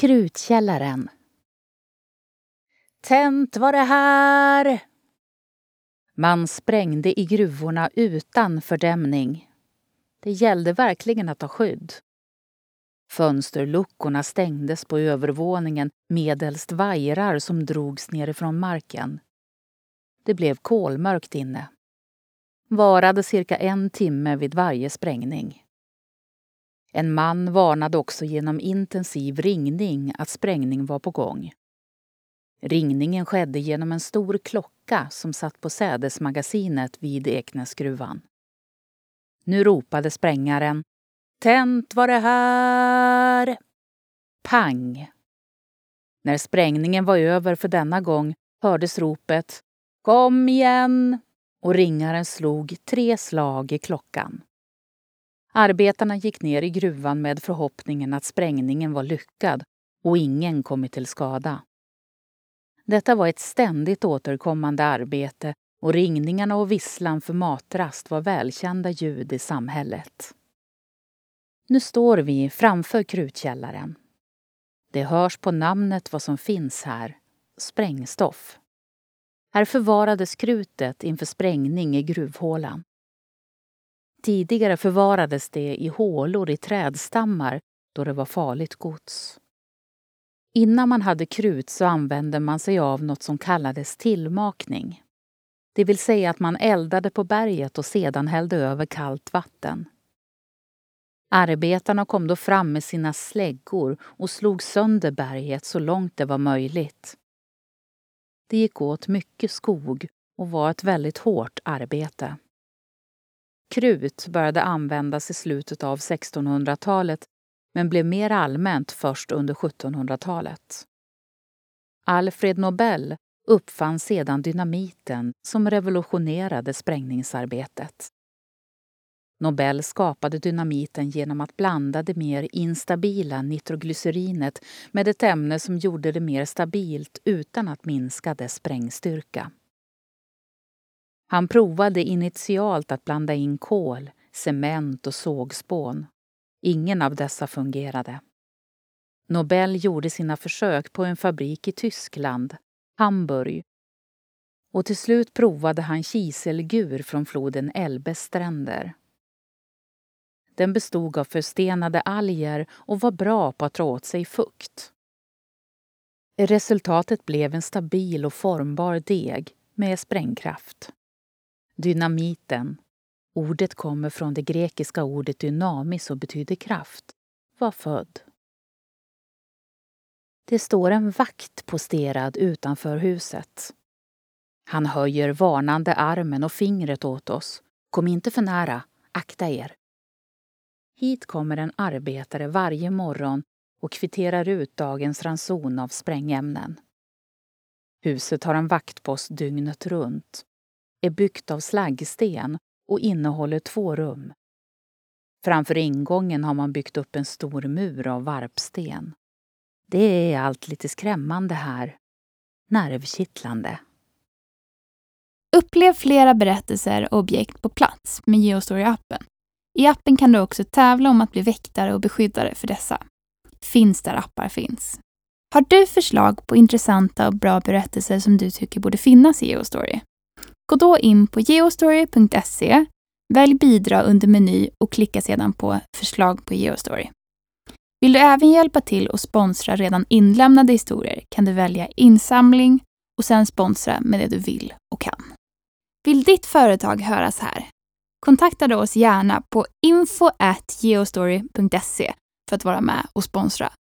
Krutkällaren Tänt var det här! Man sprängde i gruvorna utan fördämning. Det gällde verkligen att ha skydd. Fönsterluckorna stängdes på övervåningen medelst vajrar som drogs nerifrån marken. Det blev kolmörkt inne. Varade cirka en timme vid varje sprängning. En man varnade också genom intensiv ringning att sprängning var på gång. Ringningen skedde genom en stor klocka som satt på sädesmagasinet vid Eknäsgruvan. Nu ropade sprängaren Tänt var det här! Pang! När sprängningen var över för denna gång hördes ropet Kom igen! och ringaren slog tre slag i klockan. Arbetarna gick ner i gruvan med förhoppningen att sprängningen var lyckad och ingen kommit till skada. Detta var ett ständigt återkommande arbete och ringningarna och visslan för matrast var välkända ljud i samhället. Nu står vi framför krutkällaren. Det hörs på namnet vad som finns här. Sprängstoff. Här förvarades krutet inför sprängning i gruvhålan. Tidigare förvarades det i hålor i trädstammar då det var farligt gods. Innan man hade krut så använde man sig av något som kallades tillmakning. Det vill säga att man eldade på berget och sedan hällde över kallt vatten. Arbetarna kom då fram med sina släggor och slog sönder berget så långt det var möjligt. Det gick åt mycket skog och var ett väldigt hårt arbete. Krut började användas i slutet av 1600-talet men blev mer allmänt först under 1700-talet. Alfred Nobel uppfann sedan dynamiten som revolutionerade sprängningsarbetet. Nobel skapade dynamiten genom att blanda det mer instabila nitroglycerinet med ett ämne som gjorde det mer stabilt utan att minska dess sprängstyrka. Han provade initialt att blanda in kol, cement och sågspån. Ingen av dessa fungerade. Nobel gjorde sina försök på en fabrik i Tyskland, Hamburg. Och till slut provade han kiselgur från floden Elbes stränder. Den bestod av förstenade alger och var bra på att dra åt sig fukt. Resultatet blev en stabil och formbar deg med sprängkraft. Dynamiten, ordet kommer från det grekiska ordet dynamis och betyder kraft, var född. Det står en vakt posterad utanför huset. Han höjer varnande armen och fingret åt oss. Kom inte för nära, akta er. Hit kommer en arbetare varje morgon och kvitterar ut dagens ranson av sprängämnen. Huset har en vaktpost dygnet runt, är byggt av slaggsten och innehåller två rum. Framför ingången har man byggt upp en stor mur av varpsten. Det är allt lite skrämmande här. Nervkittlande. Upplev flera berättelser och objekt på plats med Geostory-appen. I appen kan du också tävla om att bli väktare och beskyddare för dessa. Finns där appar finns. Har du förslag på intressanta och bra berättelser som du tycker borde finnas i Geostory? Gå då in på geostory.se, välj bidra under meny och klicka sedan på förslag på Geostory. Vill du även hjälpa till och sponsra redan inlämnade historier kan du välja insamling och sen sponsra med det du vill och kan. Vill ditt företag höras här? Kontakta då oss gärna på info.geostory.se för att vara med och sponsra